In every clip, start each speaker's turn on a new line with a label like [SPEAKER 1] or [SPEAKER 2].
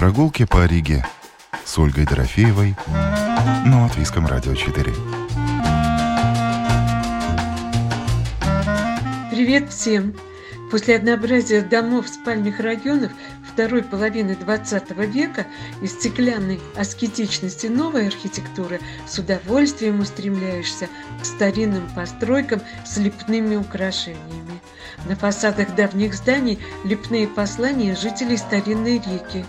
[SPEAKER 1] Прогулки по Риге с Ольгой Дорофеевой на Латвийском радио 4.
[SPEAKER 2] Привет всем! После однообразия домов спальных районов второй половины XX века из стеклянной аскетичности новой архитектуры с удовольствием устремляешься к старинным постройкам с лепными украшениями. На фасадах давних зданий лепные послания жителей старинной реки.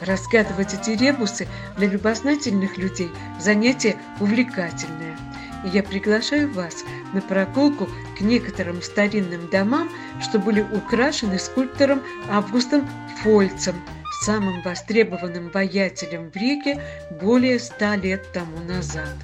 [SPEAKER 2] Разгадывать эти ребусы для любознательных людей – занятие увлекательное. И я приглашаю вас на прогулку к некоторым старинным домам, что были украшены скульптором Августом Фольцем, самым востребованным воятелем в Риге более ста лет тому назад.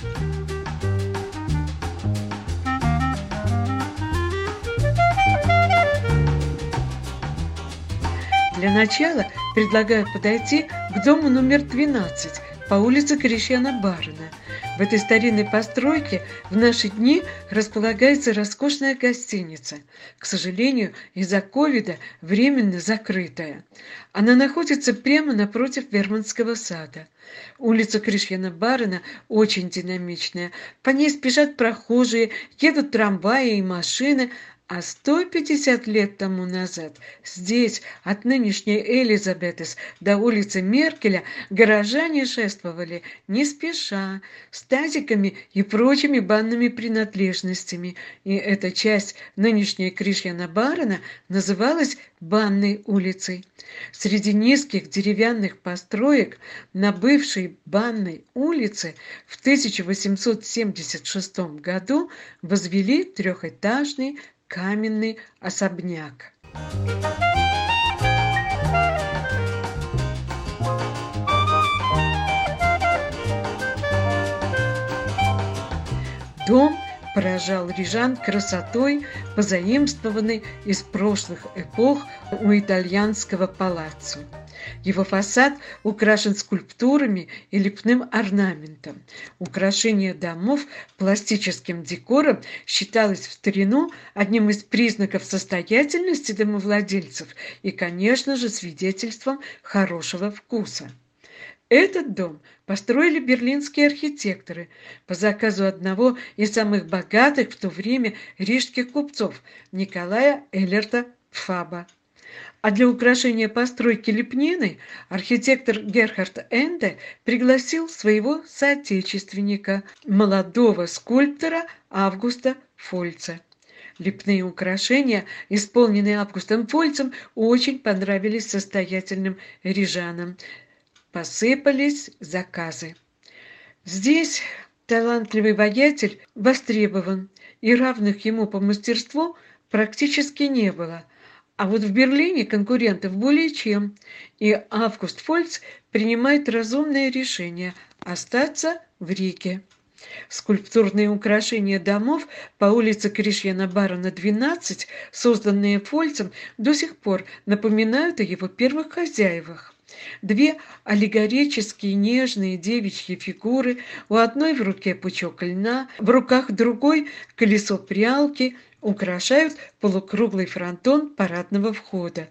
[SPEAKER 2] Для начала предлагаю подойти к дому номер 12 по улице Крещена Барина. В этой старинной постройке в наши дни располагается роскошная гостиница, к сожалению, из-за ковида временно закрытая. Она находится прямо напротив Верманского сада. Улица Кришьяна Барина очень динамичная. По ней спешат прохожие, едут трамваи и машины, а 150 лет тому назад здесь, от нынешней Элизабетес до улицы Меркеля, горожане шествовали не спеша, с тазиками и прочими банными принадлежностями, и эта часть нынешней Кришьяна Барона называлась Банной улицей. Среди низких деревянных построек на бывшей Банной улице в 1876 году возвели трехэтажный каменный особняк. Дом поражал рижан красотой, позаимствованной из прошлых эпох у итальянского палаццо. Его фасад украшен скульптурами и лепным орнаментом. Украшение домов пластическим декором считалось в старину одним из признаков состоятельности домовладельцев и, конечно же, свидетельством хорошего вкуса. Этот дом построили берлинские архитекторы по заказу одного из самых богатых в то время рижских купцов Николая Эллерта Фаба. А для украшения постройки Лепнины архитектор Герхард Энде пригласил своего соотечественника, молодого скульптора Августа Фольца. Лепные украшения, исполненные Августом Фольцем, очень понравились состоятельным рижанам. Посыпались заказы. Здесь талантливый воятель востребован, и равных ему по мастерству практически не было – а вот в Берлине конкурентов более чем, и Август Фольц принимает разумное решение остаться в Риге. Скульптурные украшения домов по улице Кришьяна Барона 12, созданные Фольцем, до сих пор напоминают о его первых хозяевах. Две аллегорические нежные девичьи фигуры, у одной в руке пучок льна, в руках другой колесо прялки, украшают полукруглый фронтон парадного входа.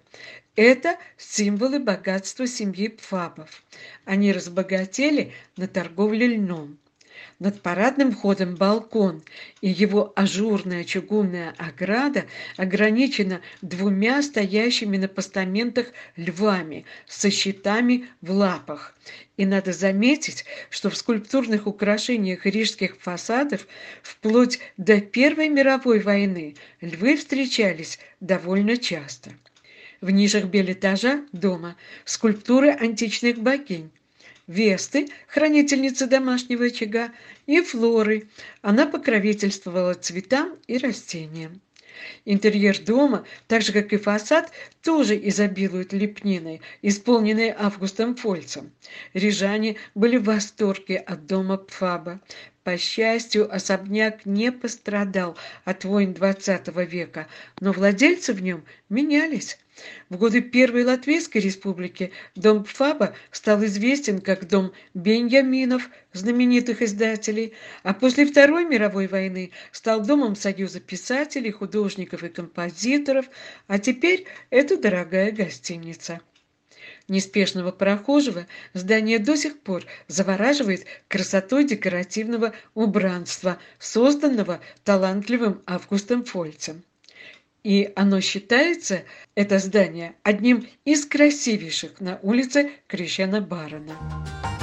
[SPEAKER 2] Это символы богатства семьи Пфабов. Они разбогатели на торговле льном. Над парадным входом балкон, и его ажурная чугунная ограда ограничена двумя стоящими на постаментах львами со щитами в лапах. И надо заметить, что в скульптурных украшениях рижских фасадов вплоть до Первой мировой войны львы встречались довольно часто. В нишах белэтажа дома скульптуры античных богинь, Весты, хранительницы домашнего очага, и Флоры. Она покровительствовала цветам и растениям. Интерьер дома, так же как и фасад, тоже изобилует лепниной, исполненной Августом Фольцем. Рижане были в восторге от дома Пфаба. По счастью, особняк не пострадал от войн XX века, но владельцы в нем менялись. В годы Первой Латвийской республики дом Пфаба стал известен как дом Беньяминов, знаменитых издателей, а после Второй мировой войны стал домом Союза писателей, художников и композиторов, а теперь это дорогая гостиница. Неспешного прохожего здание до сих пор завораживает красотой декоративного убранства, созданного талантливым Августом Фольцем. И оно считается, это здание, одним из красивейших на улице Крещена Барона.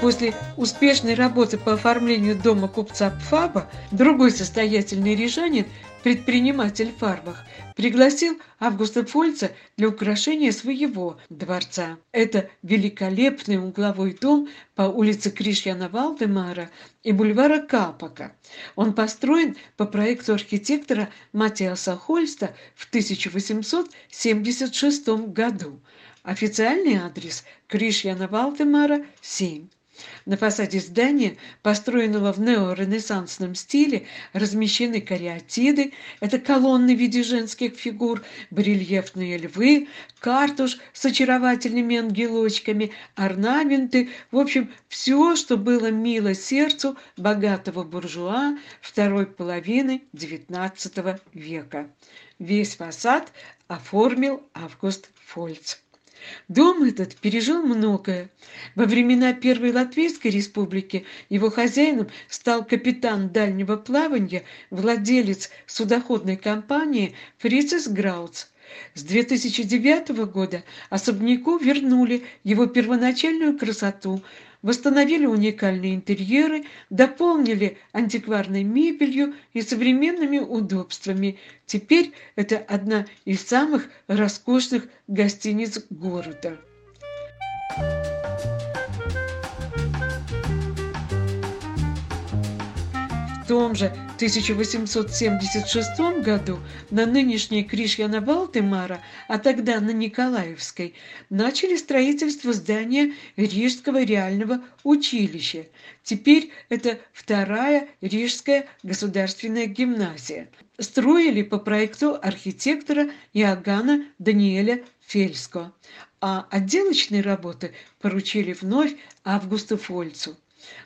[SPEAKER 2] После успешной работы по оформлению дома купца Пфаба, другой состоятельный рижанин, предприниматель фарбах, пригласил Августа Фольца для украшения своего дворца. Это великолепный угловой дом по улице Кришьяна Валдемара и бульвара Капака. Он построен по проекту архитектора Матиаса Хольста в 1876 году. Официальный адрес Кришьяна Валдемара, 7. На фасаде здания, построенного в неоренессансном стиле, размещены кариатиды, это колонны в виде женских фигур, барельефные львы, картуш с очаровательными ангелочками, орнаменты, в общем, все, что было мило сердцу богатого буржуа второй половины XIX века. Весь фасад оформил Август Фольц. Дом этот пережил многое. Во времена Первой Латвийской республики его хозяином стал капитан дальнего плавания, владелец судоходной компании Фрицис Грауц. С 2009 года особняку вернули его первоначальную красоту – восстановили уникальные интерьеры, дополнили антикварной мебелью и современными удобствами. Теперь это одна из самых роскошных гостиниц города. Том же 1876 году на нынешней Кришьяна Балтемара, а тогда на Николаевской, начали строительство здания Рижского реального училища. Теперь это вторая Рижская государственная гимназия. Строили по проекту архитектора Иоганна Даниэля Фельско, а отделочные работы поручили вновь Августу Фольцу.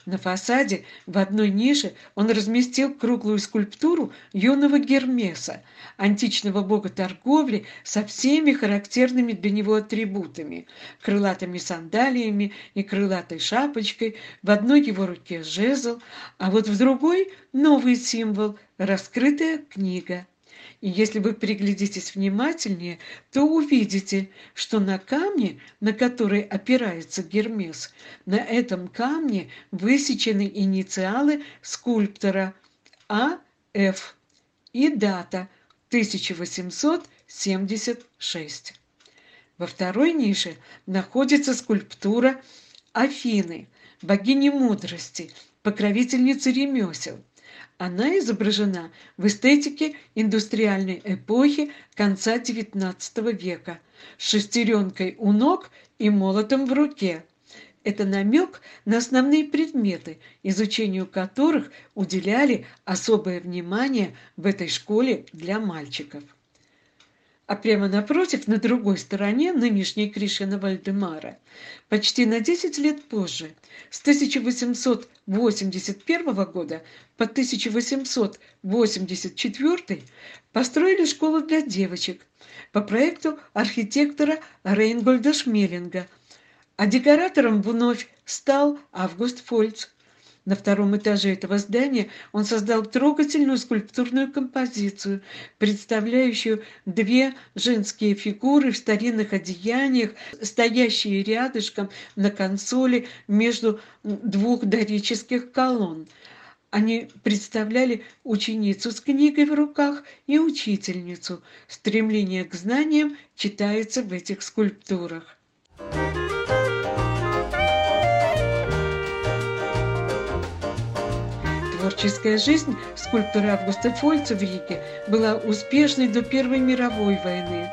[SPEAKER 2] На фасаде в одной нише он разместил круглую скульптуру юного Гермеса, античного бога торговли со всеми характерными для него атрибутами – крылатыми сандалиями и крылатой шапочкой, в одной его руке жезл, а вот в другой – новый символ – раскрытая книга – и если вы приглядитесь внимательнее, то увидите, что на камне, на который опирается Гермес, на этом камне высечены инициалы скульптора А.Ф. и дата 1876. Во второй нише находится скульптура Афины, богини мудрости, покровительницы ремесел. Она изображена в эстетике индустриальной эпохи конца XIX века с шестеренкой у ног и молотом в руке. Это намек на основные предметы, изучению которых уделяли особое внимание в этой школе для мальчиков а прямо напротив, на другой стороне нынешней Кришина Вальдемара, почти на 10 лет позже, с 1881 года по 1884 построили школу для девочек по проекту архитектора Рейнгольда Шмелинга, а декоратором вновь стал Август Фольц. На втором этаже этого здания он создал трогательную скульптурную композицию, представляющую две женские фигуры в старинных одеяниях, стоящие рядышком на консоли между двух дорических колонн. Они представляли ученицу с книгой в руках и учительницу. Стремление к знаниям читается в этих скульптурах. Творческая жизнь скульптора Августа Фольца в Риге была успешной до Первой мировой войны.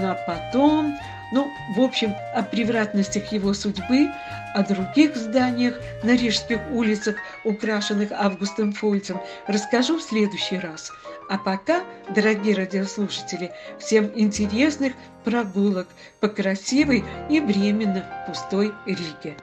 [SPEAKER 2] А потом, ну, в общем, о превратностях его судьбы, о других зданиях на рижских улицах, украшенных Августом Фольцем, расскажу в следующий раз. А пока, дорогие радиослушатели, всем интересных прогулок по красивой и временно пустой Риге.